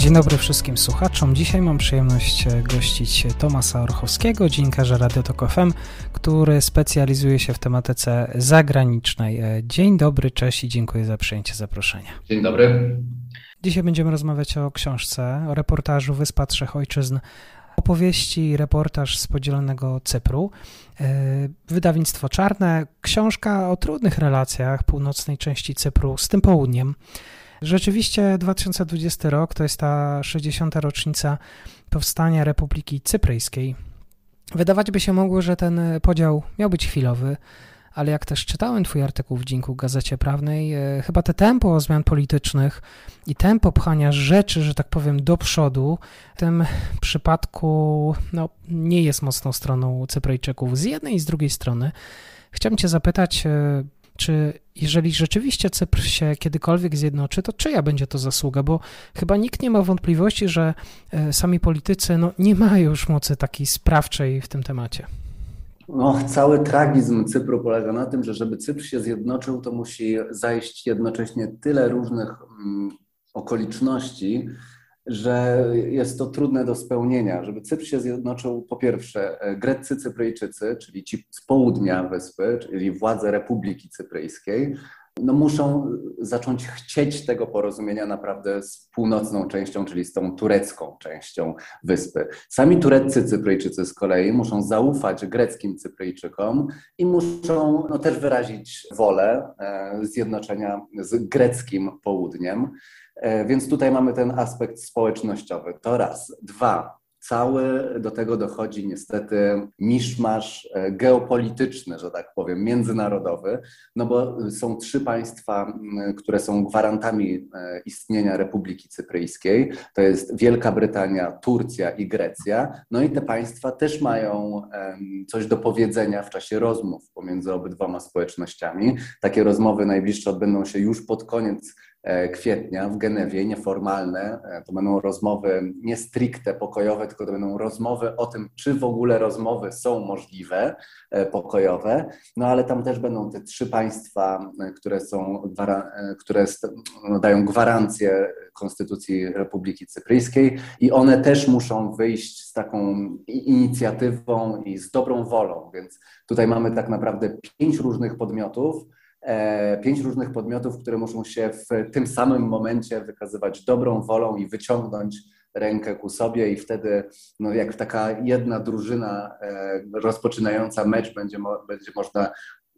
Dzień dobry wszystkim słuchaczom. Dzisiaj mam przyjemność e, gościć Tomasa Orchowskiego, dziennikarza Radio Tok FM, który specjalizuje się w tematyce zagranicznej. E, dzień dobry, cześć i dziękuję za przyjęcie zaproszenia. Dzień dobry. Dzisiaj będziemy rozmawiać o książce, o reportażu Wyspa Trzech Ojczyzn, opowieści, reportaż z podzielonego Cypru. E, wydawnictwo Czarne, książka o trudnych relacjach północnej części Cypru z tym południem. Rzeczywiście 2020 rok to jest ta 60. rocznica powstania Republiki Cypryjskiej. Wydawać by się mogło, że ten podział miał być chwilowy, ale jak też czytałem Twój artykuł w Dzinku Gazecie Prawnej, e, chyba te tempo zmian politycznych i tempo pchania rzeczy, że tak powiem, do przodu w tym przypadku no, nie jest mocną stroną Cypryjczyków z jednej i z drugiej strony. Chciałbym Cię zapytać, e, czy jeżeli rzeczywiście Cypr się kiedykolwiek zjednoczy, to czyja będzie to zasługa? Bo chyba nikt nie ma wątpliwości, że e, sami politycy no, nie mają już mocy takiej sprawczej w tym temacie. No, cały tragizm Cypru polega na tym, że żeby Cypr się zjednoczył, to musi zajść jednocześnie tyle różnych mm, okoliczności, że jest to trudne do spełnienia. Żeby Cypr się zjednoczył, po pierwsze, e, Greccy Cypryjczycy, czyli ci z południa wyspy, czyli władze Republiki Cypryjskiej, no muszą zacząć chcieć tego porozumienia naprawdę z północną częścią, czyli z tą turecką częścią wyspy. Sami tureccy Cypryjczycy z kolei muszą zaufać greckim Cypryjczykom i muszą no, też wyrazić wolę e, zjednoczenia z greckim południem. E, więc tutaj mamy ten aspekt społecznościowy. To raz. Dwa, cały do tego dochodzi niestety miszmasz e, geopolityczny, że tak powiem, międzynarodowy, no bo są trzy państwa, które są gwarantami e, istnienia Republiki Cypryjskiej. To jest Wielka Brytania, Turcja i Grecja. No i te państwa też mają coś do powiedzenia w czasie rozmów pomiędzy obydwoma społecznościami. Takie rozmowy najbliższe odbędą się już pod koniec kwietnia w Genewie, nieformalne. E, to będą rozmowy nie stricte pokojowe, tylko to będą rozmowy o tym, czy w ogóle rozmowy są możliwe, e, pokojowe. No ale tam też będą te trzy państwa, które są, które no, dają gwarancję Konstytucji Republiki Cypryjskiej i one też muszą wyjść z taką inicjatywą i z dobrą wolą. Więc tutaj mamy tak naprawdę pięć różnych podmiotów, E, pięć różnych podmiotów, które muszą się w tym samym momencie wykazywać dobrą wolą i wyciągnąć rękę ku sobie i wtedy no, jak taka jedna drużyna e, rozpoczynająca mecz będzie, będzie można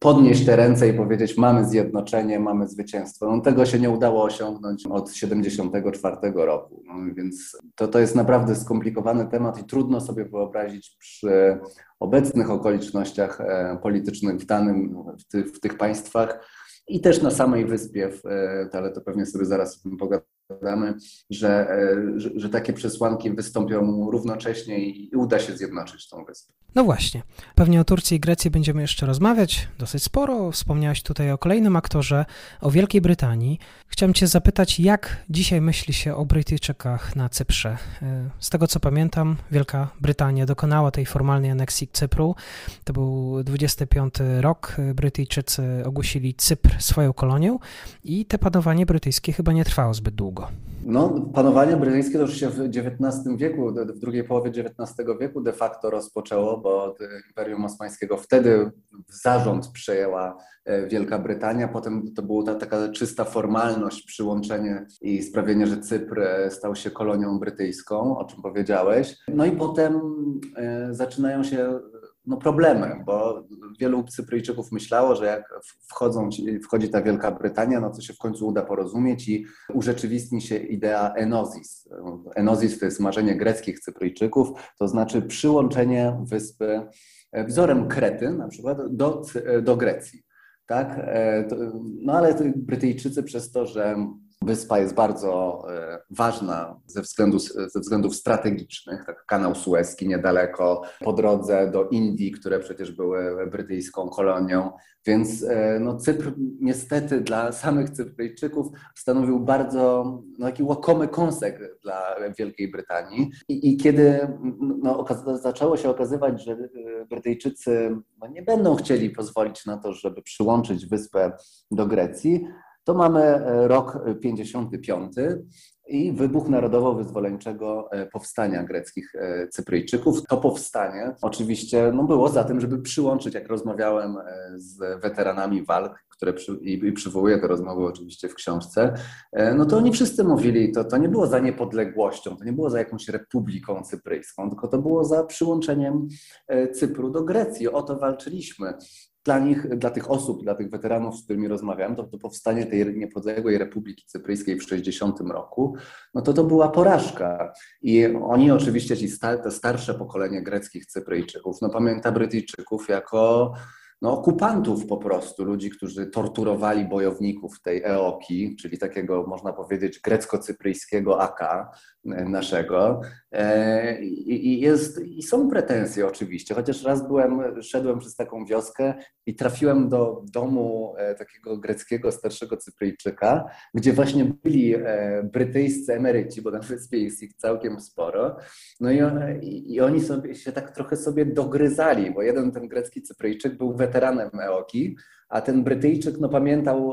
podnieść te ręce i powiedzieć mamy zjednoczenie, mamy zwycięstwo. No, tego się nie udało osiągnąć od 1974 roku, no, więc to, to jest naprawdę skomplikowany temat i trudno sobie wyobrazić przy obecnych okolicznościach e, politycznych w danym, w, ty, w tych państwach i też na samej wyspie, e, ale to pewnie sobie zaraz pogadamy zakładamy, że, e, że, że, takie przesłanki wystąpią równocześnie i uda się zjednoczyć tą wyspę. No właśnie. Pewnie o Turcji i Grecji będziemy jeszcze rozmawiać dosyć sporo. Wspomniałeś tutaj o kolejnym aktorze, o Wielkiej Brytanii. Chciałem Cię zapytać, jak dzisiaj myśli się o Brytyjczykach na Cyprze? E, z tego co pamiętam, Wielka Brytania dokonała tej formalnej aneksji Cypru. To był 25 rok. Brytyjczycy ogłosili Cypr swoją kolonią i te panowanie brytyjskie chyba nie trwało zbyt długo. No, panowanie brytyjskie to już się w XIX wieku, w drugiej połowie XIX wieku de facto rozpoczęło, bo od Imperium Osmańskiego wtedy zarząd przejęła e, Wielka Brytania. Potem to była ta, taka czysta formalność, przyłączenie i sprawienie, że Cypr e, stał się kolonią brytyjską, o czym powiedziałeś. No i potem e, zaczynają się no, problemy, bo wielu Cypryjczyków myślało, że jak wchodzą, wchodzi ta Wielka Brytania, no to się w końcu uda porozumieć i urzeczywistni się idea enozis. Enozis to jest marzenie greckich Cypryjczyków, to znaczy przyłączenie wyspy wzorem Krety na przykład do, do Grecji. Tak? No ale Brytyjczycy przez to, że Wyspa jest bardzo e, ważna ze, względu, ze względów strategicznych, tak kanał Suezki niedaleko, po drodze do Indii, które przecież były brytyjską kolonią, więc e, no, Cypr niestety dla samych Cypryjczyków stanowił bardzo no, taki łakomy kąsek dla Wielkiej Brytanii. I, i kiedy no, zaczęło się okazywać, że e, Brytyjczycy no, nie będą chcieli pozwolić na to, żeby przyłączyć wyspę do Grecji, to mamy e, rok 55 i wybuch narodowo-wyzwoleńczego e, powstania greckich e, Cypryjczyków. To powstanie oczywiście no, było za tym, żeby przyłączyć, jak rozmawiałem z weteranami walk, które przy, i, przywołuję te rozmowy oczywiście w książce, no to oni wszyscy mówili, to, to nie było za niepodległością, to nie było za jakąś republiką cypryjską, tylko to było za przyłączeniem Cypru do Grecji. O to walczyliśmy dla nich, dla tych osób, dla tych weteranów, z którymi rozmawiałem, to, to powstanie tej niepodległej Republiki Cypryjskiej w 60 roku, no to to była porażka. I oni oczywiście, ci star, starsze pokolenie greckich Cypryjczyków, no pamięta Brytyjczyków jako no, okupantów po prostu, ludzi, którzy torturowali bojowników tej EOKI, czyli takiego, można powiedzieć, grecko-cypryjskiego AK e, naszego. E, I, jest, I są pretensje oczywiście, chociaż raz byłem, szedłem przez taką wioskę i trafiłem do domu e, takiego greckiego starszego Cypryjczyka, gdzie właśnie byli brytyjscy emeryci, bo na wyspie jest ich całkiem sporo. No i, i, i oni sobie się tak trochę sobie dogryzali, bo jeden ten grecki Cypryjczyk był weteranem EOKI, a ten Brytyjczyk no, pamiętał,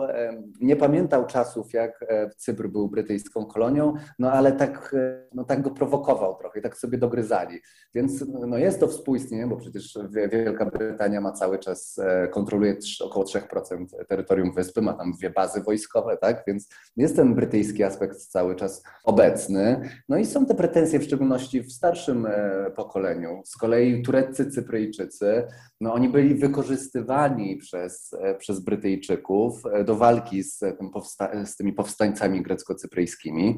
nie pamiętał czasów, jak e, Cypr był brytyjską kolonią, no ale tak, e, no, tak go prowokował trochę i tak sobie dogryzali. Więc no, jest to współistnienie, bo przecież Wielka Brytania ma cały czas, e, kontroluje około 3% terytorium wyspy, ma tam dwie bazy wojskowe, tak? Więc jest ten brytyjski aspekt cały czas obecny. No i są te pretensje w szczególności w starszym pokoleniu. Z kolei tureccy Cypryjczycy, no oni byli wykorzystywani przez przez Brytyjczyków e, do walki z, powsta- z tymi powstańcami grecko-cypryjskimi.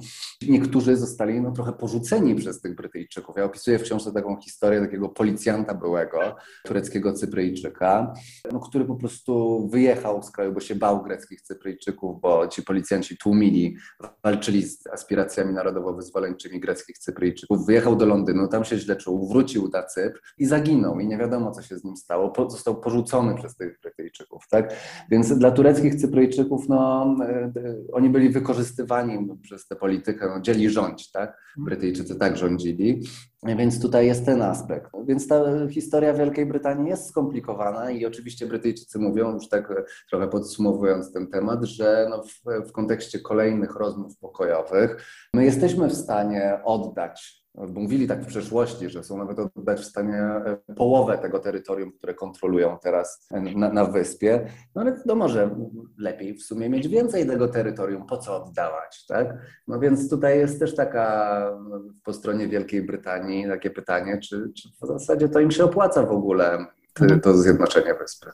Niektórzy zostali no, trochę porzuceni przez tych Brytyjczyków. Ja opisuję w książce taką historię takiego policjanta byłego, tureckiego Cypryjczyka, no, który po prostu wyjechał z kraju, bo się bał greckich Cypryjczyków, bo ci policjanci tłumili, walczyli z aspiracjami narodowo-wyzwoleńczymi greckich Cypryjczyków. Wyjechał do Londynu, tam się źle czuł, wrócił na Cypr i zaginął i nie wiadomo, co się z nim stało. Po, został porzucony przez tych Brytyjczyków. Tak? Tak? Więc dla tureckich Cypryjczyków, no, e, oni byli wykorzystywani przez tę politykę, no, dzieli rządź, tak? Mhm. Brytyjczycy tak rządzili, więc tutaj jest ten aspekt. Więc ta historia Wielkiej Brytanii jest skomplikowana i oczywiście Brytyjczycy mówią, już tak trochę podsumowując ten temat, że no w, w kontekście kolejnych rozmów pokojowych my jesteśmy w stanie oddać bo mówili tak w przeszłości, że są nawet oddać w stanie e, połowę tego terytorium, które kontrolują teraz na, na wyspie. No ale to może lepiej w sumie mieć więcej tego terytorium, po co oddawać, tak? No więc tutaj jest też taka no, po stronie Wielkiej Brytanii takie pytanie, czy, czy w zasadzie to im się opłaca w ogóle mhm. to zjednoczenie wyspy.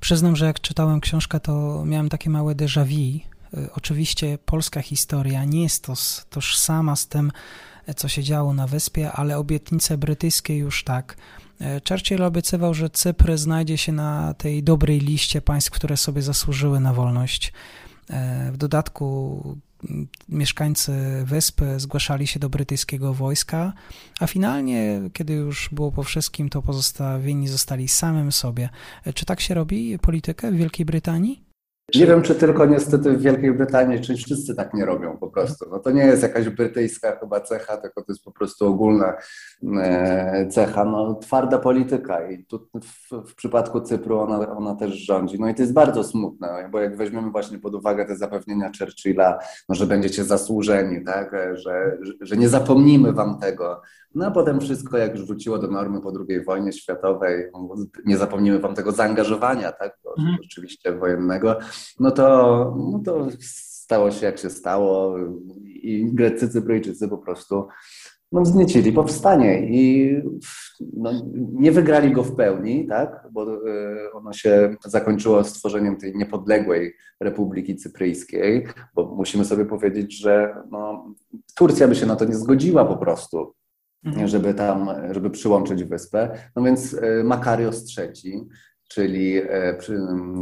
Przyznam, że jak czytałem książkę, to miałem takie małe déjà vu. E, oczywiście polska historia nie jest to tożsama z tym, co się działo na wyspie, ale obietnice brytyjskie już tak. E, Churchill obiecywał, że Cypr znajdzie się na tej dobrej liście państw, które sobie zasłużyły na wolność. E, w dodatku mieszkańcy wyspy zgłaszali się do brytyjskiego wojska, a finalnie, kiedy już było po wszystkim, to pozostawieni zostali samym sobie. E, czy tak się robi politykę w Wielkiej Brytanii? Nie wiem, czy tylko niestety w Wielkiej Brytanii, czy wszyscy tak nie robią po prostu. No to nie jest jakaś brytyjska chyba cecha, tylko to jest po prostu ogólna e, cecha. No, twarda polityka i tu w, w przypadku Cypru ona, ona, też rządzi. No i to jest bardzo smutne, bo jak weźmiemy właśnie pod uwagę te zapewnienia Churchilla, no, że będziecie zasłużeni, tak? że, że nie zapomnimy wam tego, no a potem wszystko, jak już wróciło do normy po II wojnie światowej, nie zapomnimy wam tego zaangażowania, tak, mhm. rzeczywiście wojennego, no to, no to stało się jak się stało i Grecy, Cypryjczycy po prostu no, wzniecili powstanie i no, nie wygrali go w pełni, tak, bo y, ono się zakończyło stworzeniem tej niepodległej Republiki Cypryjskiej, bo musimy sobie powiedzieć, że no, Turcja by się na to nie zgodziła po prostu. Mhm. żeby tam, żeby przyłączyć wyspę. No więc y, Makarios III, czyli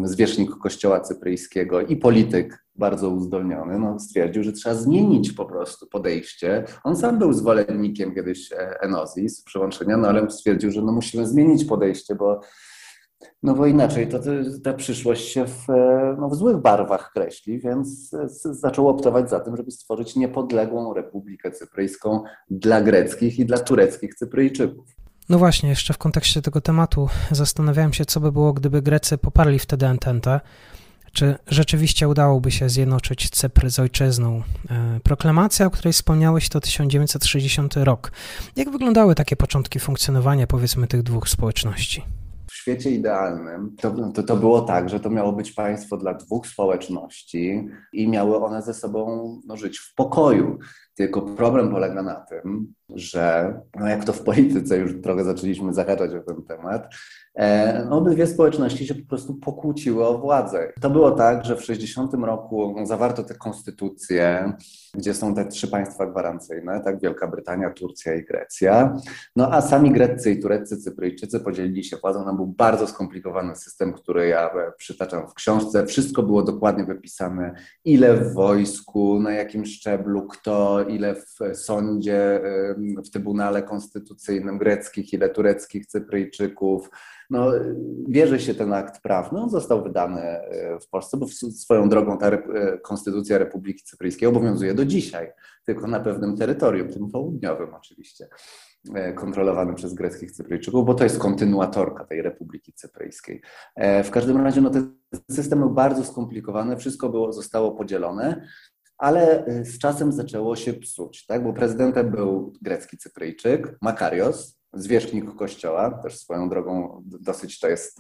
zwierzchnik kościoła cypryjskiego i polityk bardzo uzdolniony, no, stwierdził, że trzeba zmienić po prostu podejście. On sam był zwolennikiem kiedyś Enozis, przyłączenia, no ale stwierdził, że no, musimy zmienić podejście, bo no bo inaczej to, ta przyszłość się w, no, w złych barwach kreśli, więc zaczął optować za tym, żeby stworzyć niepodległą Republikę Cypryjską dla greckich i dla tureckich Cypryjczyków. No właśnie, jeszcze w kontekście tego tematu zastanawiałem się, co by było, gdyby Grecy poparli wtedy Ententę. Czy rzeczywiście udałoby się zjednoczyć Cypr z ojczyzną? E, proklamacja, o której wspomniałeś, to 1960 rok. Jak wyglądały takie początki funkcjonowania, powiedzmy, tych dwóch społeczności? Świecie idealnym to, to, to, było tak, że to miało być państwo dla dwóch społeczności i miały one ze sobą no, żyć w pokoju. Tylko problem polega na tym, że no jak to w polityce już trochę zaczęliśmy zahaczać o ten temat, e, no obydwie społeczności się po prostu pokłóciły o władzę. To było tak, że w 60 roku zawarto tę konstytucję, gdzie są te trzy państwa gwarancyjne, tak, Wielka Brytania, Turcja i Grecja. No a sami Greccy i Tureccy Cypryjczycy podzielili się władzą. Tam był bardzo skomplikowany system, który ja przytaczam w książce. Wszystko było dokładnie wypisane, ile w wojsku, na jakim szczeblu, kto, ile w sądzie, w Trybunale Konstytucyjnym greckich, ile tureckich Cypryjczyków. No, bierze się ten akt prawny, on został wydany e, w Polsce, bo swoją drogą ta e, Konstytucja Republiki Cypryjskiej obowiązuje do dzisiaj, tylko na pewnym terytorium, tym południowym oczywiście, e, kontrolowanym przez greckich Cypryjczyków, bo to jest kontynuatorka tej Republiki Cypryjskiej. W każdym razie no, ten system był bardzo skomplikowany, wszystko było, zostało podzielone ale y, z czasem zaczęło się psuć, tak? bo prezydentem był grecki Cypryjczyk, Makarios, zwierzchnik kościoła, też swoją drogą dosyć to jest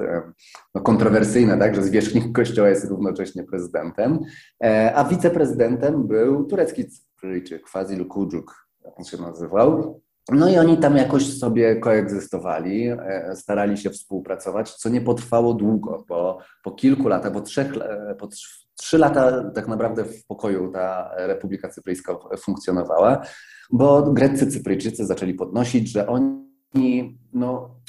no, kontrowersyjne, tak? że zwierzchnik kościoła jest równocześnie prezydentem, e, a wiceprezydentem był turecki Cypryjczyk, Fazil Kudżuk, on się nazywał. No i oni tam jakoś sobie koegzystowali, e, starali się współpracować, co nie potrwało długo, bo po kilku latach, po trzech, po trzy lata tak naprawdę w pokoju ta Republika Cypryjska funkcjonowała, bo greccy Cypryjczycy zaczęli podnosić, że oni, no,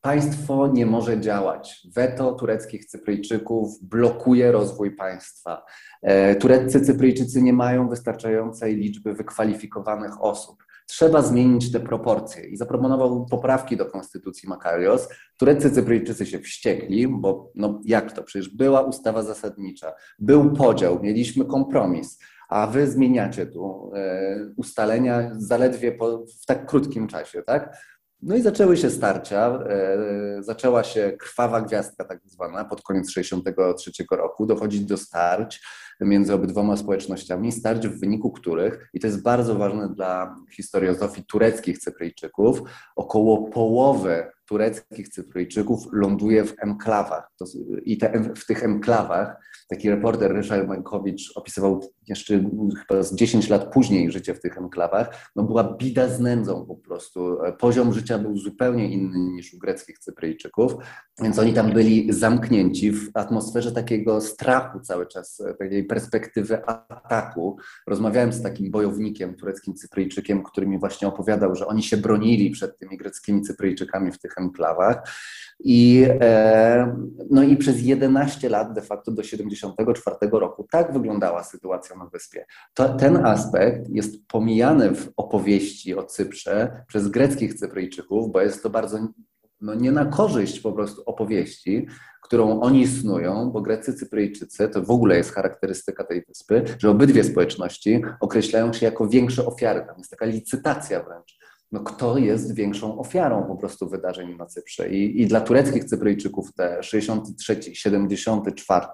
państwo nie może działać. Weto tureckich Cypryjczyków blokuje rozwój państwa. E, tureccy Cypryjczycy nie mają wystarczającej liczby wykwalifikowanych osób trzeba zmienić te proporcje. I zaproponował poprawki do konstytucji Makarios. Tureccy Cypryjczycy się wściekli, bo no jak to? Przecież była ustawa zasadnicza, był podział, mieliśmy kompromis, a wy zmieniacie tu e, ustalenia zaledwie po, w tak krótkim czasie, tak? No i zaczęły się starcia, e, zaczęła się krwawa gwiazdka tak zwana pod koniec 1963 roku, dochodzić do starć między obydwoma społecznościami, starć w wyniku których, i to jest bardzo ważne dla historiozofii tureckich Cypryjczyków, około połowy tureckich Cypryjczyków ląduje w enklawach. I te, w tych enklawach taki reporter Ryszard Mankowicz opisywał jeszcze chyba z 10 lat później życie w tych enklawach. No była bida z nędzą po prostu. Poziom życia był zupełnie inny niż u greckich Cypryjczyków, więc oni tam byli zamknięci w atmosferze takiego strachu cały czas, takiej perspektywy ataku. Rozmawiałem z takim bojownikiem tureckim Cypryjczykiem, który mi właśnie opowiadał, że oni się bronili przed tymi greckimi Cypryjczykami w tych enklawach. I, e, no i przez 11 lat, de facto do 74 roku, tak wyglądała sytuacja na wyspie. To, ten aspekt jest pomijany w opowieści o Cyprze przez greckich Cypryjczyków, bo jest to bardzo no, nie na korzyść po prostu opowieści, którą oni snują, bo Grecy Cypryjczycy, to w ogóle jest charakterystyka tej wyspy, że obydwie społeczności określają się jako większe ofiary. Tam jest taka licytacja wręcz no kto jest większą ofiarą po prostu wydarzeń na Cyprze. I, i dla tureckich Cypryjczyków te 63, 74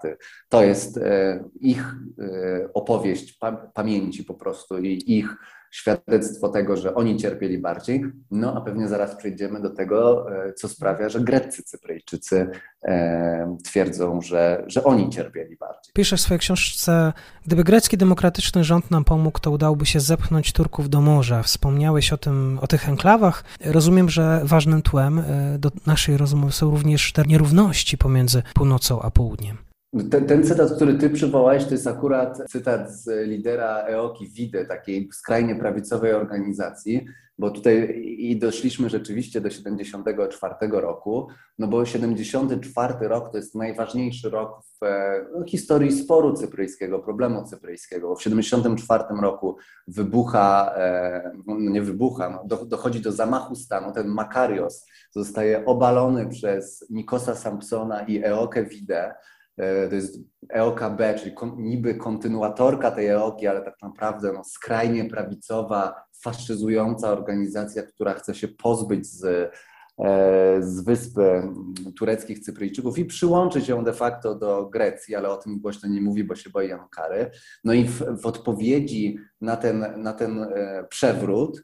to jest e, ich e, opowieść pa, pamięci po prostu i ich świadectwo tego, że oni cierpieli bardziej. No a pewnie zaraz przejdziemy do tego, e, co sprawia, że greccy Cypryjczycy e, twierdzą, że, że oni cierpieli bardziej. Piszesz w swojej książce, gdyby grecki demokratyczny rząd nam pomógł, to udałoby się zepchnąć Turków do morza. Wspomniałeś o, tym, o tych enklawach. Rozumiem, że ważnym tłem e, do naszej rozmowy są również te nierówności pomiędzy północą a południem. Ten, ten, cytat, który ty przywołałeś, to jest akurat cytat z lidera EOKI WIDE, takiej skrajnie prawicowej organizacji, bo tutaj i doszliśmy rzeczywiście do 74 roku, no bo 74 rok to jest najważniejszy rok w no, historii sporu cypryjskiego, problemu cypryjskiego, bo w 74 roku wybucha, e, no nie wybucha, no, do, dochodzi do zamachu stanu, ten Makarios zostaje obalony przez Nikosa Sampsona i Eokę Wide, to jest EOKB, czyli niby kontynuatorka tej EOKI, ale tak naprawdę no, skrajnie prawicowa, faszyzująca organizacja, która chce się pozbyć z, e, z wyspy tureckich Cypryjczyków i przyłączyć ją de facto do Grecji, ale o tym głośno nie mówi, bo się boi kary. No i w, w odpowiedzi na ten, na ten e, przewrót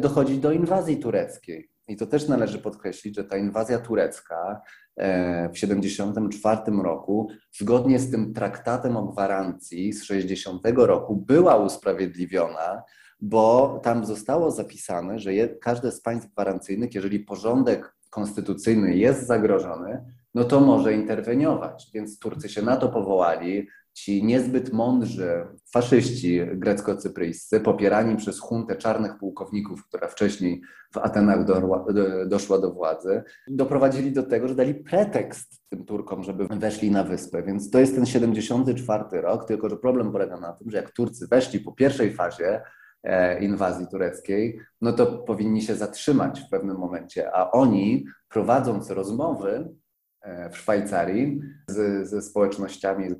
dochodzi do inwazji tureckiej. I to też należy podkreślić, że ta inwazja turecka E, w 1974 roku, zgodnie z tym traktatem o gwarancji z 60 roku, była usprawiedliwiona, bo tam zostało zapisane, że każde z państw gwarancyjnych, jeżeli porządek konstytucyjny jest zagrożony, no to może interweniować. Więc Turcy się na to powołali, ci niezbyt mądrzy faszyści grecko-cypryjscy, popierani przez huntę czarnych pułkowników, która wcześniej w Atenach do, do, doszła do władzy, doprowadzili do tego, że dali pretekst tym Turkom, żeby weszli na wyspę. Więc to jest ten 74 rok, tylko że problem polega na tym, że jak Turcy weszli po pierwszej fazie, e, inwazji tureckiej, no to powinni się zatrzymać w pewnym momencie, a oni prowadząc rozmowy w Szwajcarii z, ze społecznościami,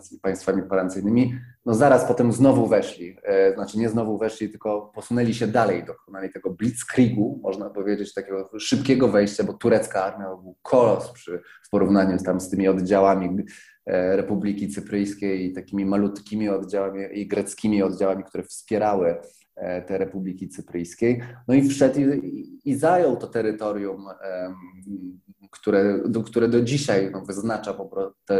z państwami gwarancyjnymi, no zaraz potem znowu weszli, e, znaczy nie znowu weszli, tylko posunęli się dalej, dokonali tego blitzkriegu, można powiedzieć, takiego szybkiego wejścia, bo turecka armia był kolos przy, w porównaniu tam z tymi oddziałami e, Republiki Cypryjskiej i takimi malutkimi oddziałami i greckimi oddziałami, które wspierały te Republiki Cypryjskiej. No i wszedł i, i zajął to terytorium które, do, które do dzisiaj no, wyznacza po prostu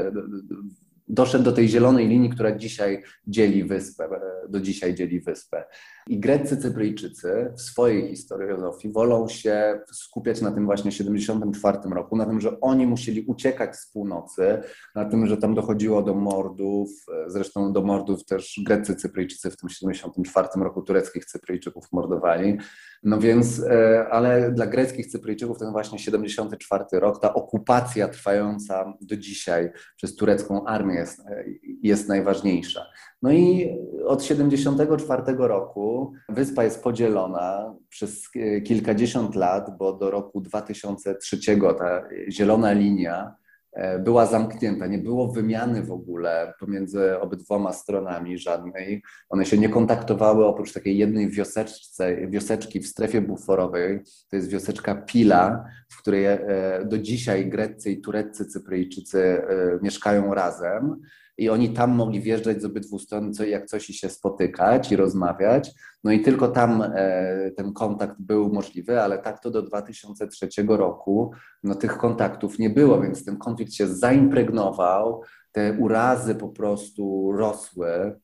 doszedł do tej zielonej linii, która dzisiaj dzieli wyspę, do dzisiaj dzieli wyspę. I greccy Cypryjczycy w swojej historiografii wolą się skupiać na tym właśnie 74 roku, na tym, że oni musieli uciekać z północy, na tym, że tam dochodziło do mordów, zresztą do mordów też greccy Cypryjczycy w tym 74 roku tureckich Cypryjczyków mordowali. No więc, e, ale dla greckich Cypryjczyków ten właśnie 74 rok, ta okupacja trwająca do dzisiaj przez turecką armię jest, e, jest najważniejsza. No i od 74 roku wyspa jest podzielona przez e, kilkadziesiąt lat, bo do roku 2003 ta zielona linia E, była zamknięta, nie było wymiany w ogóle pomiędzy obydwoma stronami żadnej. One się nie kontaktowały oprócz takiej jednej wioseczce, wioseczki w strefie buforowej, to jest wioseczka Pila, w której e, do dzisiaj Greccy i Tureccy Cypryjczycy mieszkają razem i oni tam mogli wjeżdżać z obydwu stron, co, jak coś się spotykać i rozmawiać. No i tylko tam e, ten kontakt był możliwy, ale tak to do 2003 roku no, tych kontaktów nie było, więc ten konflikt się zaimpregnował, te urazy po prostu rosły.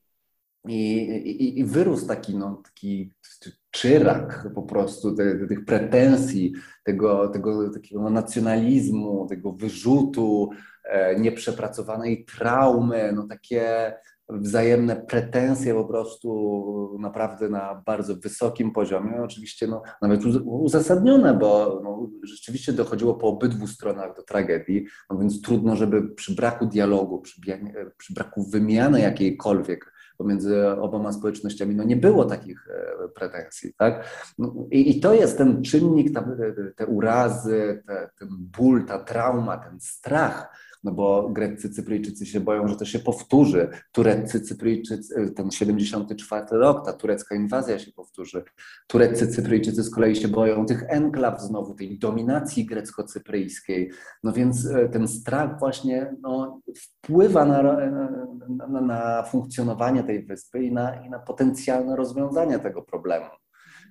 I, i, i wyrósł taki, no, taki czyrak po prostu te, tych pretensji, tego, tego takiego nacjonalizmu, tego wyrzutu, nieprzepracowanej traumy, no takie wzajemne pretensje po prostu naprawdę na bardzo wysokim poziomie, oczywiście no, nawet uzasadnione, bo no, rzeczywiście dochodziło po obydwu stronach do tragedii, no więc trudno, żeby przy braku dialogu, przy, przy braku wymiany jakiejkolwiek pomiędzy oboma społecznościami, no nie było takich e, pretensji, tak? No, i, i, to jest ten czynnik, ta, te urazy, te, ten ból, ta trauma, ten strach, no bo greccy Cypryjczycy się boją, że to się powtórzy. Tureccy Cypryjczycy, ten 74 rok, ta turecka inwazja się powtórzy. Tureccy Cypryjczycy z kolei się boją tych enklaw znowu, tej dominacji grecko-cypryjskiej. No więc e, ten strach właśnie no, wpływa na, na, na funkcjonowanie tej wyspy i na, i na potencjalne rozwiązanie tego problemu.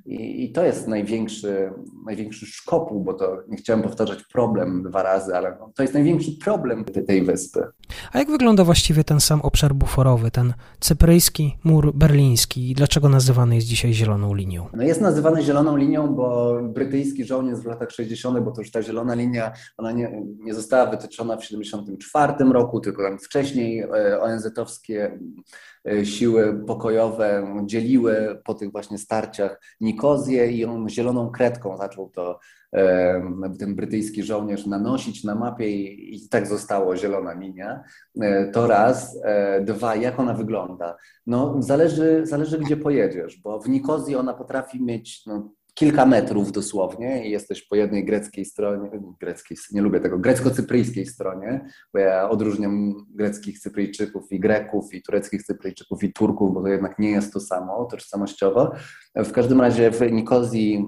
I, I, to jest największy, największy szkopuł, bo to nie chciałem powtarzać problem dwa razy, ale no, to jest największy problem tej wyspy. A jak wygląda właściwie ten sam obszar buforowy, ten cypryjski mur berliński i dlaczego nazywany jest dzisiaj zieloną linią? No jest nazywany zieloną linią, bo brytyjski żołnierz w latach 60., bo to już ta zielona linia, ona nie, nie została wytyczona w 1974 roku, tylko tam wcześniej e, ONZ-owskie e, siły pokojowe dzieliły po tych właśnie starciach Nikozję i on zieloną kredką zaczął to ten brytyjski żołnierz nanosić na mapie i, i tak zostało zielona linia. E, to raz. E, dwa, jak ona wygląda? No, zależy, zależy gdzie pojedziesz, bo w Nikozji ona potrafi mieć no, kilka metrów dosłownie i jesteś po jednej greckiej stronie, greckiej, nie lubię tego, grecko-cypryjskiej stronie, bo ja odróżniam greckich Cypryjczyków i Greków i tureckich Cypryjczyków i Turków, bo to jednak nie jest to samo tożsamościowo. W każdym razie w Nikozji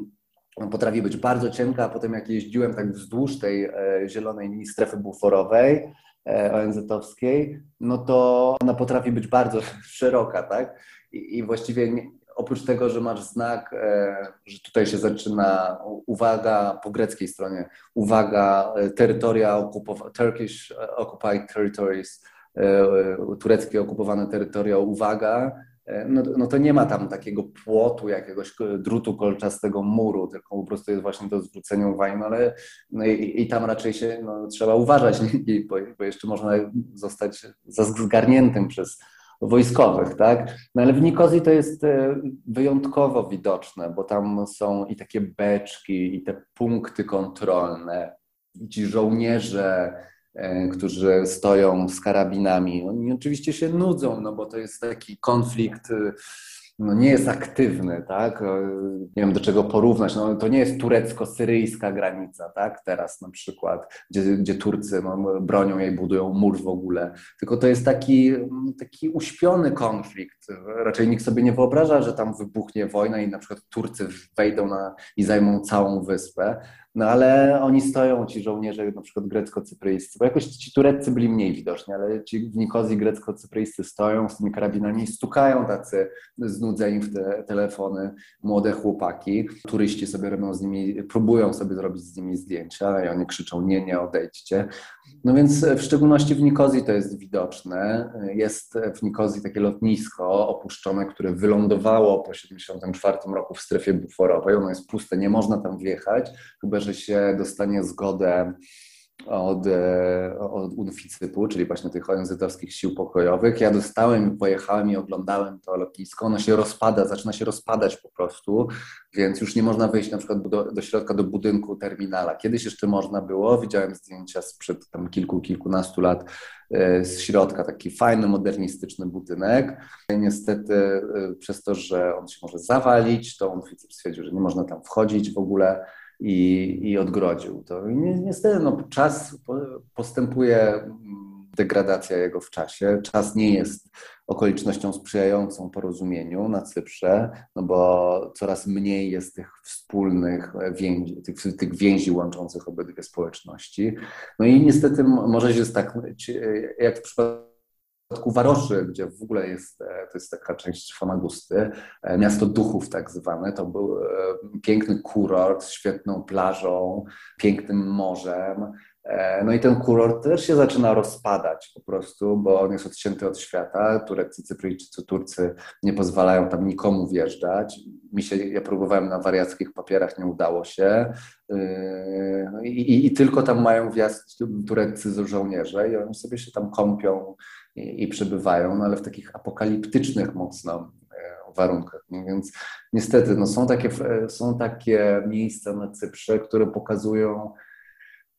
potrafi być bardzo cienka, a potem jak jeździłem tak wzdłuż tej e, zielonej strefy buforowej, e, ONZ-owskiej, no to ona potrafi być bardzo szeroka, tak? I, właściwie oprócz tego, że masz znak, e, że tutaj się zaczyna uwaga po greckiej stronie, uwaga, terytoria okupowane, Turkish occupied territories, tureckie okupowane terytoria, uwaga, E, no, no to nie ma tam takiego płotu, jakiegoś drutu kolczastego muru, tylko po prostu jest właśnie to zwrócenie uwagi, no ale no i, i, tam raczej się no, trzeba uważać, bo, jeszcze można zostać zgarniętym przez wojskowych, tak? No ale w Nikozji to jest e, wyjątkowo widoczne, bo tam są i takie beczki, i te punkty kontrolne, i ci żołnierze, E, którzy stoją z karabinami. Oni oczywiście się nudzą, no bo to jest taki konflikt, y, no nie jest aktywny, tak? Nie wiem do czego porównać. No, to nie jest turecko-syryjska granica, tak? Teraz na przykład, gdzie, gdzie Turcy no, bronią jej, budują mur w ogóle. Tylko to jest taki, taki uśpiony konflikt. Raczej nikt sobie nie wyobraża, że tam wybuchnie wojna i na przykład Turcy wejdą na, i zajmą całą wyspę. No ale oni stoją, ci żołnierze na przykład grecko-cypryjscy, bo jakoś ci tureccy byli mniej widoczni, ale ci w Nikozji grecko-cypryjscy stoją z tymi karabinami i stukają tacy znudzeni w te telefony młode chłopaki. Turyści sobie robią z nimi, próbują sobie zrobić z nimi zdjęcia i oni krzyczą nie, nie, odejdźcie. No więc w szczególności w Nikozji to jest widoczne. Jest w Nikozji takie lotnisko opuszczone, które wylądowało po 1974 roku w strefie buforowej. Ono jest puste, nie można tam wjechać, chyba że się dostanie zgodę od, od UNFICYP-u, czyli właśnie tych ONZ-owskich sił pokojowych. Ja dostałem, pojechałem i oglądałem to lotnisko. Ono się rozpada, zaczyna się rozpadać po prostu, więc już nie można wejść na przykład do, do środka, do budynku terminala. Kiedyś jeszcze można było, widziałem zdjęcia sprzed tam kilku, kilkunastu lat e, z środka, taki fajny, modernistyczny budynek. Niestety e, przez to, że on się może zawalić, to UNFICYP stwierdził, że nie można tam wchodzić w ogóle i, i odgrodził to. Niestety no, czas postępuje mm, degradacja jego w czasie. Czas nie jest okolicznością sprzyjającą porozumieniu na Cyprze, no bo coraz mniej jest tych wspólnych więzi, tych, tych więzi łączących obydwie społeczności. No i niestety może się tak, jak w przypadku przypadku Waroszy, gdzie w ogóle jest, e, to jest taka część Famagusty, e, miasto duchów tak zwane, to był e, piękny kurort z świetną plażą, pięknym morzem. No i ten kurort też się zaczyna rozpadać po prostu, bo on jest odcięty od świata. Tureccy, Cypryjczycy, Turcy nie pozwalają tam nikomu wjeżdżać. Mi się, ja próbowałem na wariackich papierach, nie udało się. I, i, i tylko tam mają wjazd tureccy żołnierze i oni sobie się tam kąpią i, i przebywają, no ale w takich apokaliptycznych mocno e, warunkach. Więc niestety no, są, takie, e, są takie miejsca na Cyprze, które pokazują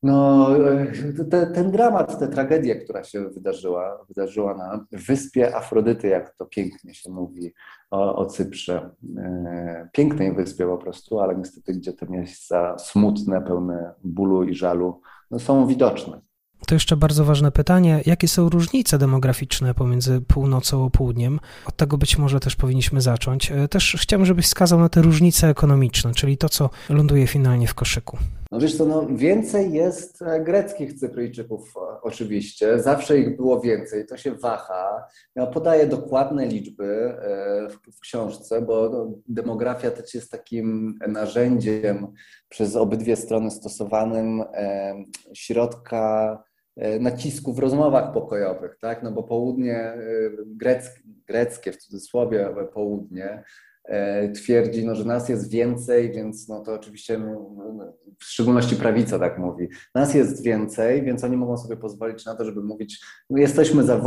no, e, te, ten dramat, tę tragedię, która się wydarzyła, wydarzyła na wyspie Afrodyty, jak to pięknie się mówi o, o Cyprze. Pięknej wyspie po prostu, ale niestety, gdzie te miejsca smutne, pełne bólu i żalu, no, są widoczne. To jeszcze bardzo ważne pytanie, jakie są różnice demograficzne pomiędzy północą a południem? Od tego być może też powinniśmy zacząć. E, też chciałbym, żebyś wskazał na te różnice ekonomiczne, czyli to, co ląduje finalnie w koszyku. No wiesz co, no więcej jest e, greckich Cypryjczyków e, oczywiście, zawsze ich było więcej, to się waha. Ja podaję dokładne liczby w, książce, bo no, demografia też jest takim narzędziem przez obydwie strony stosowanym środka nacisku w rozmowach pokojowych, tak? No bo południe greckie, greckie w cudzysłowie południe E, twierdzi, no, że nas jest więcej, więc no, to oczywiście w szczególności prawica tak mówi. Nas jest więcej, więc oni mogą sobie pozwolić na to, żeby mówić, no, jesteśmy za,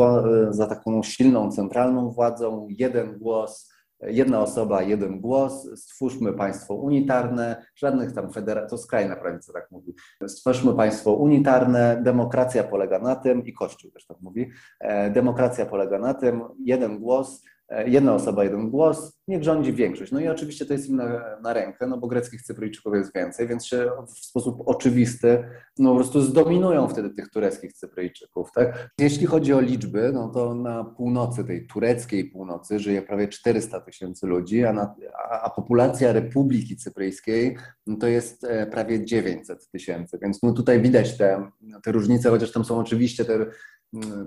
za taką silną, centralną władzą, jeden głos, jedna osoba, jeden głos, stwórzmy państwo unitarne, żadnych tam federacji, to skrajna prawica tak mówi, stwórzmy państwo unitarne, demokracja polega na tym, i Kościół też tak mówi, e, demokracja polega na tym, jeden głos, jedna osoba, jeden głos, niech rządzi większość. No i oczywiście to jest im na, na, rękę, no bo greckich Cypryjczyków jest więcej, więc się w sposób oczywisty no po prostu zdominują wtedy tych tureckich Cypryjczyków. Tak? Jeśli chodzi o liczby, no to na północy, tej tureckiej północy żyje prawie 400 tysięcy ludzi, a, na, a, populacja Republiki Cypryjskiej no to jest e, prawie 900 tysięcy, więc no tutaj widać te, te różnice, chociaż tam są oczywiście te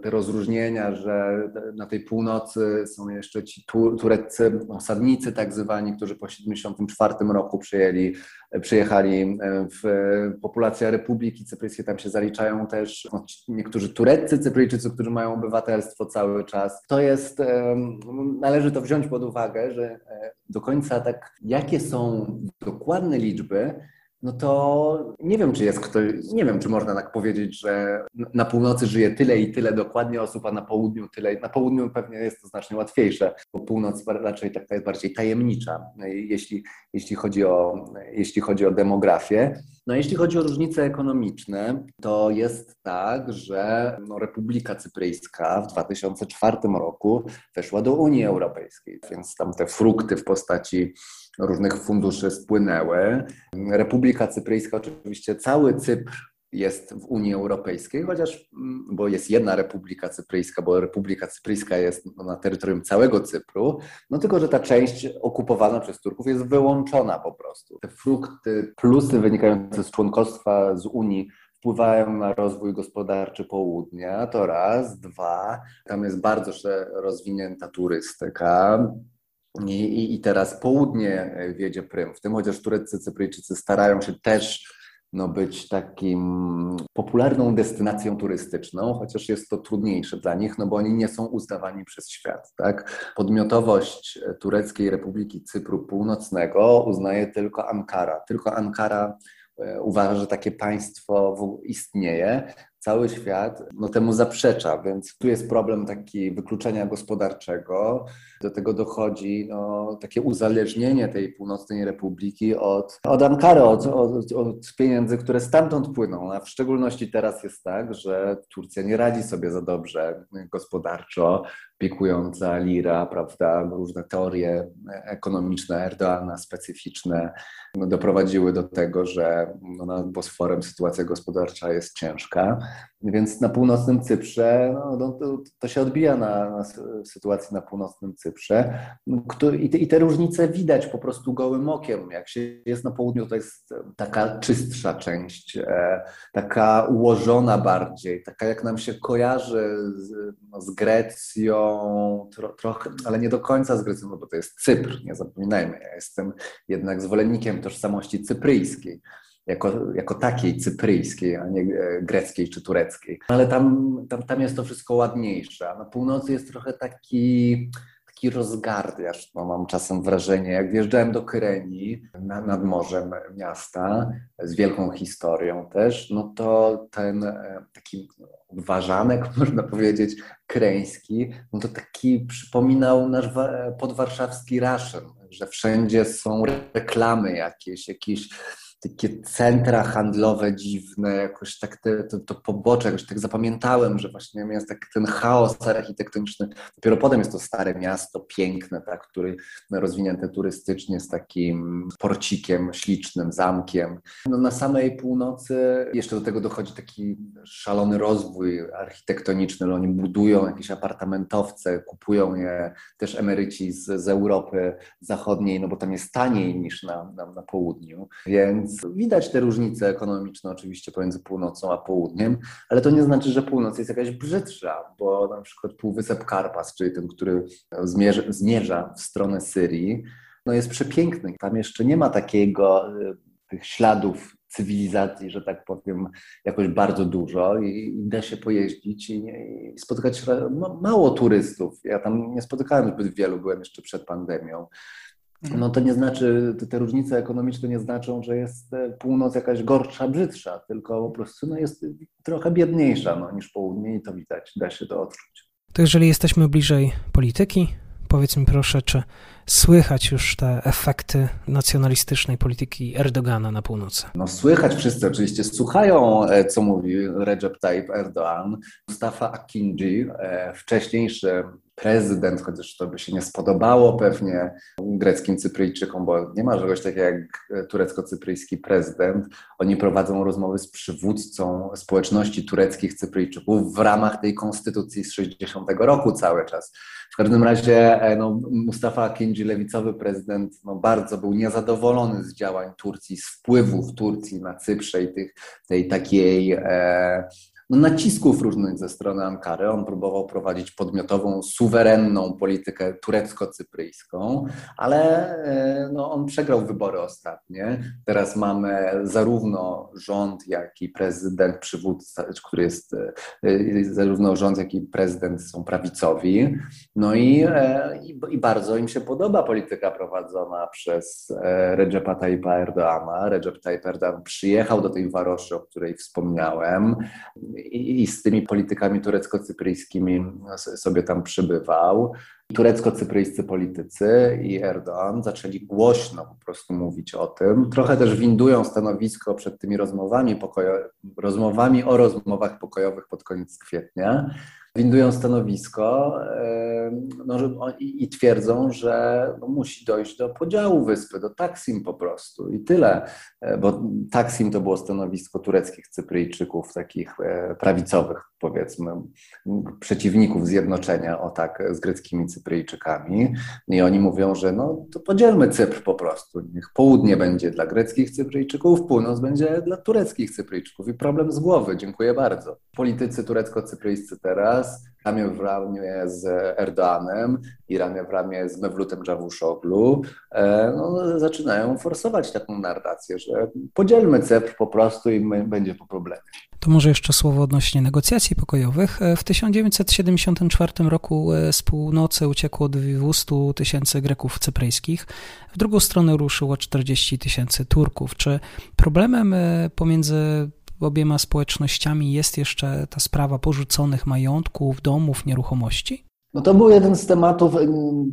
te rozróżnienia, że na tej północy są jeszcze ci tureccy osadnicy tak zwani, którzy po 1974 roku przyjęli, przyjechali w populacja Republiki Cypryjskiej, tam się zaliczają też no, niektórzy tureccy Cypryjczycy, którzy mają obywatelstwo cały czas. To jest, należy to wziąć pod uwagę, że e, do końca tak, jakie są dokładne liczby, no to nie wiem, czy jest ktoś, nie wiem, czy można tak powiedzieć, że na północy żyje tyle i tyle dokładnie osób, a na południu tyle. Na południu pewnie jest to znacznie łatwiejsze, bo północ raczej taka jest bardziej tajemnicza, jeśli, jeśli, chodzi o, jeśli chodzi o demografię. No jeśli chodzi o różnice ekonomiczne, to jest tak, że no, Republika Cypryjska w 2004 roku weszła do Unii Europejskiej, więc tam te frukty w postaci różnych funduszy spłynęły. Republika Cypryjska, oczywiście cały Cypr jest w Unii Europejskiej, chociaż, mm, bo jest jedna Republika Cypryjska, bo Republika Cypryjska jest na terytorium całego Cypru, no tylko, że ta część okupowana przez Turków jest wyłączona po prostu. Te frukty, plusy wynikające z członkostwa z Unii wpływają na rozwój gospodarczy południa, to raz. Dwa, tam jest bardzo rozwinięta turystyka, i, I, teraz południe e, wiedzie prym. W tym chociaż tureccy Cypryjczycy starają się też no, być takim popularną destynacją turystyczną, chociaż jest to trudniejsze dla nich, no bo oni nie są uznawani przez świat. Tak? Podmiotowość e, Tureckiej Republiki Cypru Północnego uznaje tylko Ankara. Tylko Ankara e, uważa, że takie państwo istnieje, cały świat no, temu zaprzecza, więc tu jest problem taki wykluczenia gospodarczego. Do tego dochodzi no, takie uzależnienie tej północnej republiki od, od Ankary, od, od, od pieniędzy, które stamtąd płyną. A w szczególności teraz jest tak, że Turcja nie radzi sobie za dobrze gospodarczo, pikująca lira, prawda, różne teorie ekonomiczne Erdoana specyficzne no, doprowadziły do tego, że no, nad Bosforem sytuacja gospodarcza jest ciężka. Więc na północnym Cyprze no, no, to, to, się odbija na, na, sytuacji na północnym Cyprze. I te, I te różnice widać po prostu gołym okiem. Jak się jest na południu, to jest taka czystsza część, e, taka ułożona bardziej, taka jak nam się kojarzy z, no, z Grecją, tro, trochę, ale nie do końca z Grecją, bo to jest Cypr, nie zapominajmy. Ja jestem jednak zwolennikiem tożsamości cypryjskiej jako, jako takiej cypryjskiej, a nie e, greckiej czy tureckiej. Ale tam, tam, tam jest to wszystko ładniejsze. A na północy jest trochę taki, taki rozgardiasz. No, mam czasem wrażenie, jak wjeżdżałem do Kyrenii, na, nad morzem miasta, z wielką historią też, no to ten e, taki ważanek, można powiedzieć, kreński, no to taki przypominał nasz podwarszawski Raszyn, że wszędzie są reklamy jakieś, jakieś takie centra handlowe dziwne, jakoś tak te, to, to pobocze, jakoś tak zapamiętałem, że właśnie jest tak ten chaos architektoniczny. Dopiero potem jest to stare miasto, piękne, tak, który rozwinięte turystycznie z takim porcikiem, ślicznym zamkiem. No, na samej północy jeszcze do tego dochodzi taki szalony rozwój architektoniczny. No, oni budują jakieś apartamentowce, kupują je też emeryci z, z Europy Zachodniej, no bo tam jest taniej niż na, na, na południu. Więc Więc widać te różnice ekonomiczne oczywiście pomiędzy północą a południem, ale to nie znaczy, że północ jest jakaś brzydsza, bo na przykład Półwysep Karpas, czyli ten, który zmierza, zmierza w stronę Syrii, no jest przepiękny. Tam jeszcze nie ma takiego y, tych śladów cywilizacji, że tak powiem, jakoś bardzo dużo i, i da się pojeździć i, i spotkać mało turystów. Ja tam nie spotykałem zbyt wielu, byłem jeszcze przed pandemią. No to nie znaczy, te różnice ekonomiczne nie znaczą, że jest e, północ jakaś gorsza, brzydsza, tylko po prostu no, jest trochę biedniejsza no, niż południe i to widać, da się to odczuć. To jeżeli jesteśmy bliżej polityki, powiedz mi proszę, czy słychać już te efekty nacjonalistycznej polityki Erdogana na północy? No słychać wszyscy oczywiście, słuchają, e, co mówi Recep Tayyip Erdogan. Mustafa Akinci, e, wcześniejszy prezydent, chociaż to by się nie spodobało pewnie greckim Cypryjczykom, bo nie ma czegoś takiego jak turecko-cypryjski prezydent. Oni prowadzą rozmowy z przywódcą społeczności tureckich Cypryjczyków w ramach tej konstytucji z 60 roku cały czas. W każdym razie e, no, Mustafa Akinci, lewicowy prezydent, no, bardzo był niezadowolony z działań Turcji, z wpływów Turcji na Cyprze i tych, tej takiej e, no, nacisków różnych ze strony Ankary. On próbował prowadzić podmiotową, suwerenną politykę turecko-cypryjską, ale e, no, on przegrał wybory ostatnie. Teraz mamy zarówno rząd, jak i prezydent, przywódca, który jest e, zarówno rząd, jak i prezydent są prawicowi. No i, e, i, i bardzo im się podoba polityka prowadzona przez Recepa Tayyipa Erdoana. Recep Tayyip Erdogan przyjechał do tej Waroszy, o której wspomniałem i, z tymi politykami turecko-cypryjskimi sobie tam przybywał. Turecko-cypryjscy politycy i Erdoğan zaczęli głośno po prostu mówić o tym. Trochę też windują stanowisko przed tymi rozmowami, pokojo- rozmowami o rozmowach pokojowych pod koniec kwietnia windują stanowisko no, i, twierdzą, że no, musi dojść do podziału wyspy, do Taksim po prostu. I tyle, e, bo Taksim to było stanowisko tureckich Cypryjczyków, takich e, prawicowych powiedzmy, przeciwników zjednoczenia, o tak, z greckimi Cypryjczykami. I oni mówią, że no to podzielmy Cypr po prostu, niech południe będzie dla greckich Cypryjczyków, północ będzie dla tureckich Cypryjczyków. I problem z głowy, dziękuję bardzo. Politycy turecko-cypryjscy teraz ramię w ramię z Erdoanem i ramię w ramię z Mewlutem Czavushoglu, e, no, zaczynają forsować taką narrację, że podzielmy CEP po prostu i będzie po problemie. To może jeszcze słowo odnośnie negocjacji pokojowych. E, w 1974 roku e, z północy uciekło 200 tysięcy Greków cypryjskich. W drugą stronę ruszyło 40 tysięcy Turków. Czy problemem pomiędzy obiema społecznościami jest jeszcze ta sprawa porzuconych majątków, domów, nieruchomości? No to był jeden z tematów,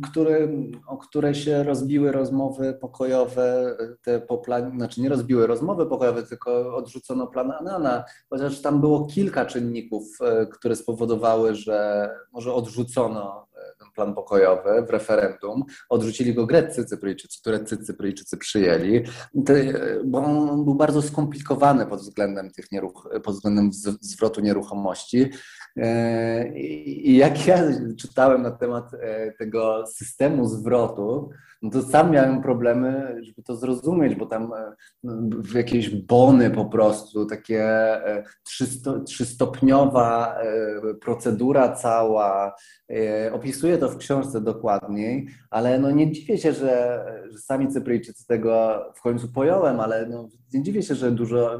który, o które się rozbiły rozmowy pokojowe, te po plan, znaczy nie rozbiły rozmowy pokojowe, tylko odrzucono plan Anana, chociaż tam było kilka czynników, e, które spowodowały, że może odrzucono ten plan pokojowy w referendum. Odrzucili go greccy Cypryjczycy, tureccy Cypryjczycy przyjęli, bo on był bardzo skomplikowany pod względem tych nieruch, pod względem zwrotu nieruchomości. E, I jak ja czytałem na temat e, tego systemu zwrotu, no to sam miałem problemy, żeby to zrozumieć, bo tam e, jakieś bony po prostu, takie trzystopniowa procedura cała, opisuję to w książce dokładniej, ale no nie dziwię się, że, że sami Cypryjczycy tego w końcu pojąłem, ale no nie dziwię się, że dużo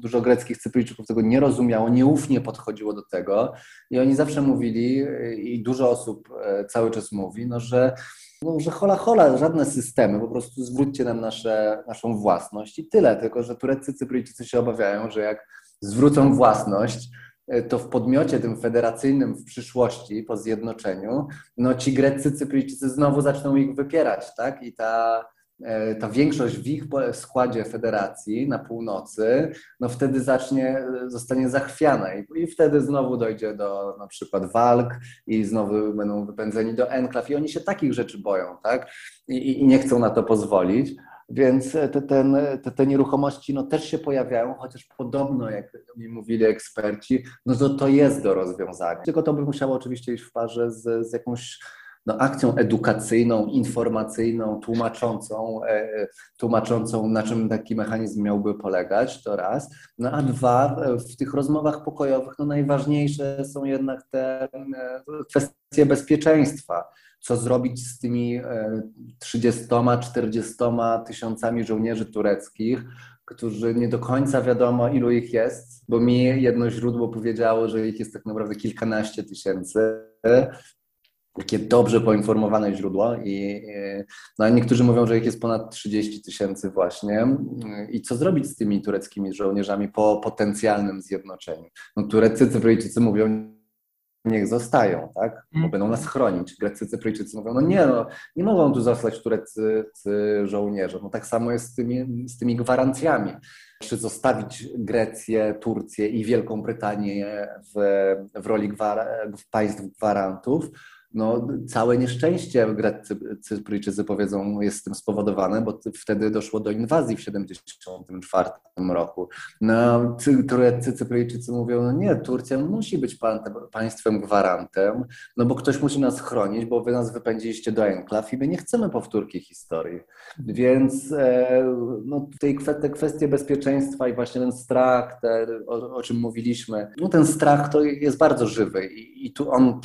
dużo greckich Cypryjczyków tego nie rozumiało, nieufnie podchodziło do tego i oni zawsze mówili i dużo osób e, cały czas mówi, no, że no, że hola hola, żadne systemy, po prostu zwróćcie nam nasze, naszą własność i tyle, tylko że tureccy Cypryjczycy się obawiają, że jak zwrócą własność, e, to w podmiocie tym federacyjnym w przyszłości, po zjednoczeniu, no ci greccy Cypryjczycy znowu zaczną ich wypierać, tak? I ta ta większość w ich składzie federacji na północy, no wtedy zacznie, zostanie zachwiana i, i wtedy znowu dojdzie do na przykład walk i znowu będą wypędzeni do enklaw i oni się takich rzeczy boją, tak? I, i nie chcą na to pozwolić. Więc te, ten, te, te nieruchomości no, też się pojawiają, chociaż podobno, jak mi mówili eksperci, no to to jest do rozwiązania. Tylko to by musiało oczywiście iść w parze z, z jakąś no, akcją edukacyjną, informacyjną, tłumaczącą, e, tłumaczącą, na czym taki mechanizm miałby polegać, to raz. No a dwa, w tych rozmowach pokojowych no, najważniejsze są jednak te kwestie bezpieczeństwa co zrobić z tymi 30-40 tysiącami żołnierzy tureckich, którzy nie do końca wiadomo, ilu ich jest, bo mi jedno źródło powiedziało, że ich jest tak naprawdę kilkanaście tysięcy. Takie dobrze poinformowane źródło, i no, niektórzy mówią, że ich jest ponad 30 tysięcy właśnie. I co zrobić z tymi tureckimi żołnierzami po potencjalnym zjednoczeniu? No, Tureccy, Cypryjczycy mówią, niech zostają, tak? Bo mhm. będą nas chronić. Grecy, Cypryjczycy mówią, no nie, no, nie mogą tu zostać tureccy żołnierze. No tak samo jest z tymi, z tymi gwarancjami. Czy zostawić Grecję, Turcję i Wielką Brytanię w, w roli gwar państw gwarantów, no, całe nieszczęście Grecy, Cypryjczycy powiedzą jest z tym spowodowane, bo wtedy doszło do inwazji w 1974 roku. No, Cypryjczycy mówią, no nie, Turcja musi być państwem gwarantem, no bo ktoś musi nas chronić, bo wy nas wypędziliście do enklaw i my nie chcemy powtórki historii. Więc e, no, te kwestie bezpieczeństwa i właśnie ten strach, te, o, o czym mówiliśmy, no ten strach to jest bardzo żywy i, i tu on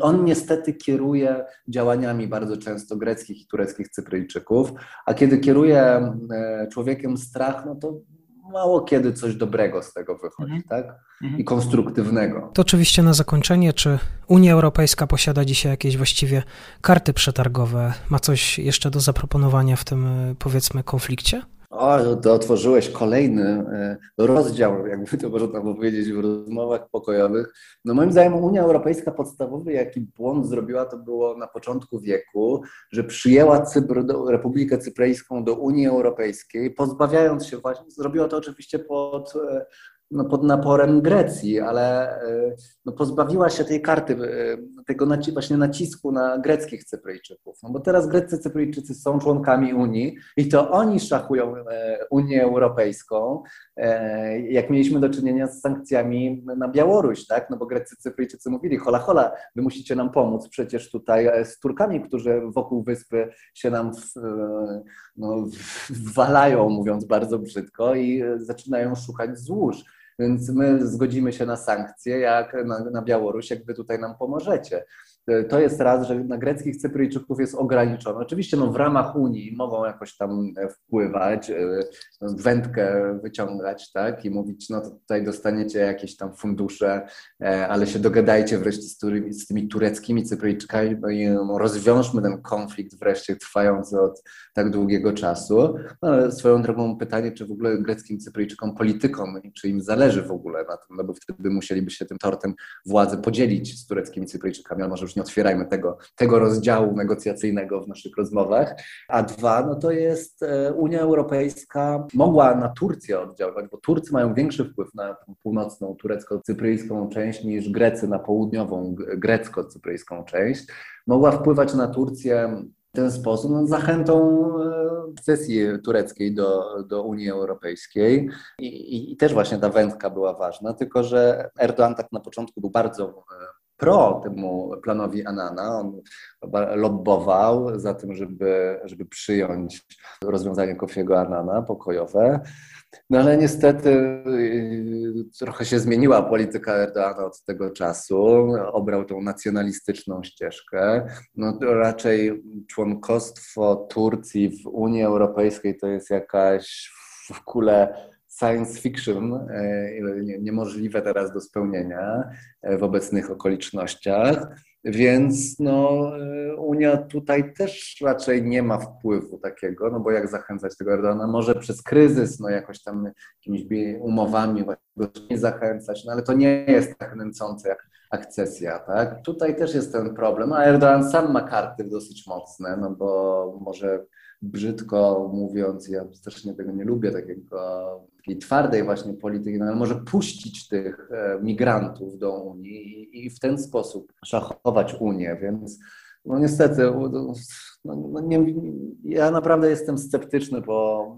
on niestety kieruje działaniami bardzo często greckich i tureckich Cypryjczyków, a kiedy kieruje e, człowiekiem strach, no to mało kiedy coś dobrego z tego wychodzi, mhm. tak? Mhm. I konstruktywnego. To oczywiście na zakończenie, czy Unia Europejska posiada dzisiaj jakieś właściwie karty przetargowe? Ma coś jeszcze do zaproponowania w tym, e, powiedzmy, konflikcie? O, to otworzyłeś kolejny e, rozdział, jakby to można powiedzieć, w rozmowach pokojowych. No moim zdaniem Unia Europejska podstawowy, jaki błąd zrobiła, to było na początku wieku, że przyjęła Cypr, Republikę Cypryjską do Unii Europejskiej, pozbawiając się właśnie, zrobiła to oczywiście pod e, no, pod naporem Grecji, ale e, no, pozbawiła się tej karty, e, tego naci właśnie nacisku na greckich Cypryjczyków. No bo teraz greccy Cypryjczycy są członkami Unii i to oni szachują e, Unię Europejską, jak mieliśmy do czynienia z sankcjami na Białoruś, tak? No bo greccy Cypryjczycy mówili, hola, hola, wy musicie nam pomóc przecież tutaj z Turkami, którzy wokół wyspy się nam w, no, walają, mówiąc bardzo brzydko i zaczynają szukać złóż. Więc my zgodzimy się na sankcje, jak na, na Białoruś, jak wy tutaj nam pomożecie. To jest raz, że na greckich Cypryjczyków jest ograniczone. Oczywiście no, w ramach Unii mogą jakoś tam wpływać, e, wędkę wyciągać tak, i mówić, no to tutaj dostaniecie jakieś tam fundusze, e, ale się dogadajcie wreszcie z, tymi, z tymi tureckimi Cypryjczykami no i rozwiążmy ten konflikt wreszcie trwający od tak długiego czasu. No, swoją drogą pytanie, czy w ogóle greckim Cypryjczykom, politykom, czy im zależy w ogóle na tym, no bo wtedy musieliby się tym tortem władzy podzielić z tureckimi Cypryjczykami, ale może już nie otwierajmy tego, tego rozdziału negocjacyjnego w naszych rozmowach. A dwa, no to jest e, Unia Europejska mogła na Turcję oddziaływać, bo Turcy mają większy wpływ na północną turecko-cypryjską część niż Grecy na południową grecko-cypryjską część. Mogła wpływać na Turcję w ten sposób, no, zachętą e, sesji tureckiej do, do Unii Europejskiej I, i, też właśnie ta wędka była ważna, tylko że Erdoğan tak na początku był bardzo e, pro temu planowi Anana. On lobbował za tym, żeby, żeby przyjąć rozwiązanie Kofiego Anana pokojowe. No ale niestety y, trochę się zmieniła polityka Erdoana od tego czasu. Obrał tą nacjonalistyczną ścieżkę. No, raczej członkostwo Turcji w Unii Europejskiej to jest jakaś w kule science fiction e, niemożliwe teraz do spełnienia e, w obecnych okolicznościach. Więc no, e, Unia tutaj też raczej nie ma wpływu takiego, no bo jak zachęcać tego Erdogana? Może przez kryzys, no jakoś tam jakimiś umowami nie zachęcać, no ale to nie jest tak nęcące jak akcesja, tak? Tutaj też jest ten problem, a Erdogan sam ma karty dosyć mocne, no bo może brzydko mówiąc, ja strasznie tego nie lubię, takiego, takiej twardej właśnie polityki, no ale może puścić tych e, migrantów do Unii i, w ten sposób szachować Unię, więc no niestety, no, no nie, ja naprawdę jestem sceptyczny po,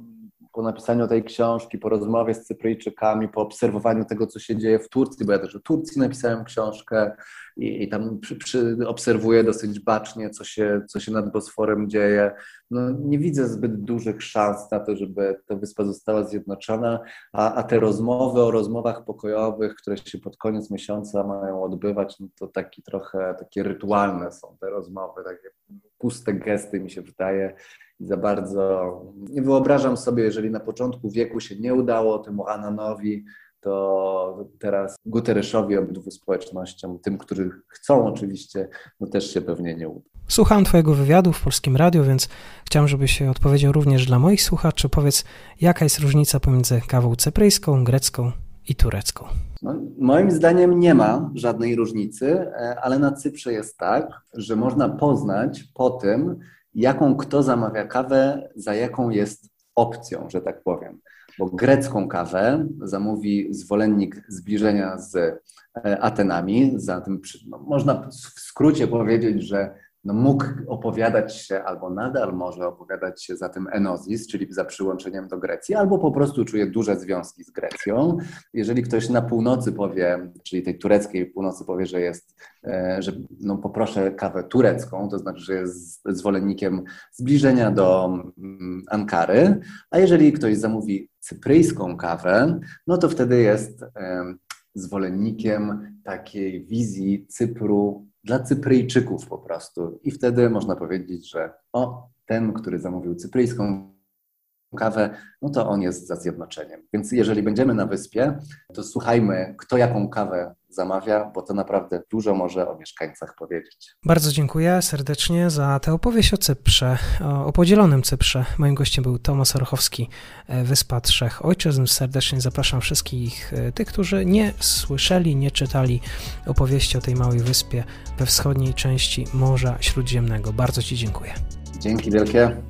po napisaniu tej książki, po rozmowie z Cypryjczykami, po obserwowaniu tego, co się dzieje w Turcji, bo ja też o Turcji napisałem książkę i, i tam przy, przy, obserwuję dosyć bacznie, co się, co się nad Bosforem dzieje. No, nie widzę zbyt dużych szans na to, żeby ta wyspa została zjednoczona, a, a te rozmowy o rozmowach pokojowych, które się pod koniec miesiąca mają odbywać, no to taki trochę takie rytualne są te rozmowy, takie puste gesty mi się wydaje i za bardzo nie wyobrażam sobie, jeżeli na początku wieku się nie udało temu Ananowi, to teraz Guterreszowi, obydwu społecznościom, tym, którzy chcą oczywiście, no też się pewnie nie uda. Słuchałem Twojego wywiadu w Polskim Radiu, więc chciałem, żebyś się odpowiedział również dla moich słuchaczy. Powiedz, jaka jest różnica pomiędzy kawą cypryjską, grecką i turecką? No, moim zdaniem nie ma żadnej różnicy, e, ale na Cyprze jest tak, że można poznać po tym, jaką kto zamawia kawę, za jaką jest opcją, że tak powiem. Bo grecką kawę zamówi zwolennik zbliżenia z e, Atenami, za tym, no, można w skrócie powiedzieć, że no mógł opowiadać się, albo nadal może opowiadać się za tym Enozis, czyli za przyłączeniem do Grecji, albo po prostu czuje duże związki z Grecją. Jeżeli ktoś na północy powie, czyli tej tureckiej północy powie, że jest, e, że no poproszę kawę turecką, to znaczy, że jest zwolennikiem zbliżenia do mm, Ankary, a jeżeli ktoś zamówi cypryjską kawę, no to wtedy jest zwolennikiem takiej wizji Cypru dla Cypryjczyków po prostu. I wtedy można powiedzieć, że o, ten, który zamówił cypryjską kawę, no to on jest za zjednoczeniem. Więc jeżeli będziemy na wyspie, to słuchajmy, kto jaką kawę zamawia, bo to naprawdę dużo może o mieszkańcach powiedzieć. Bardzo dziękuję serdecznie za tę opowieść o Cyprze, o, podzielonym Cyprze. Moim gościem był Tomasz Orchowski, e, Wyspa Trzech Ojczyzn. Serdecznie zapraszam wszystkich e, tych, którzy nie słyszeli, nie czytali opowieści o tej małej wyspie we wschodniej części Morza Śródziemnego. Bardzo Ci dziękuję. Dzięki wielkie.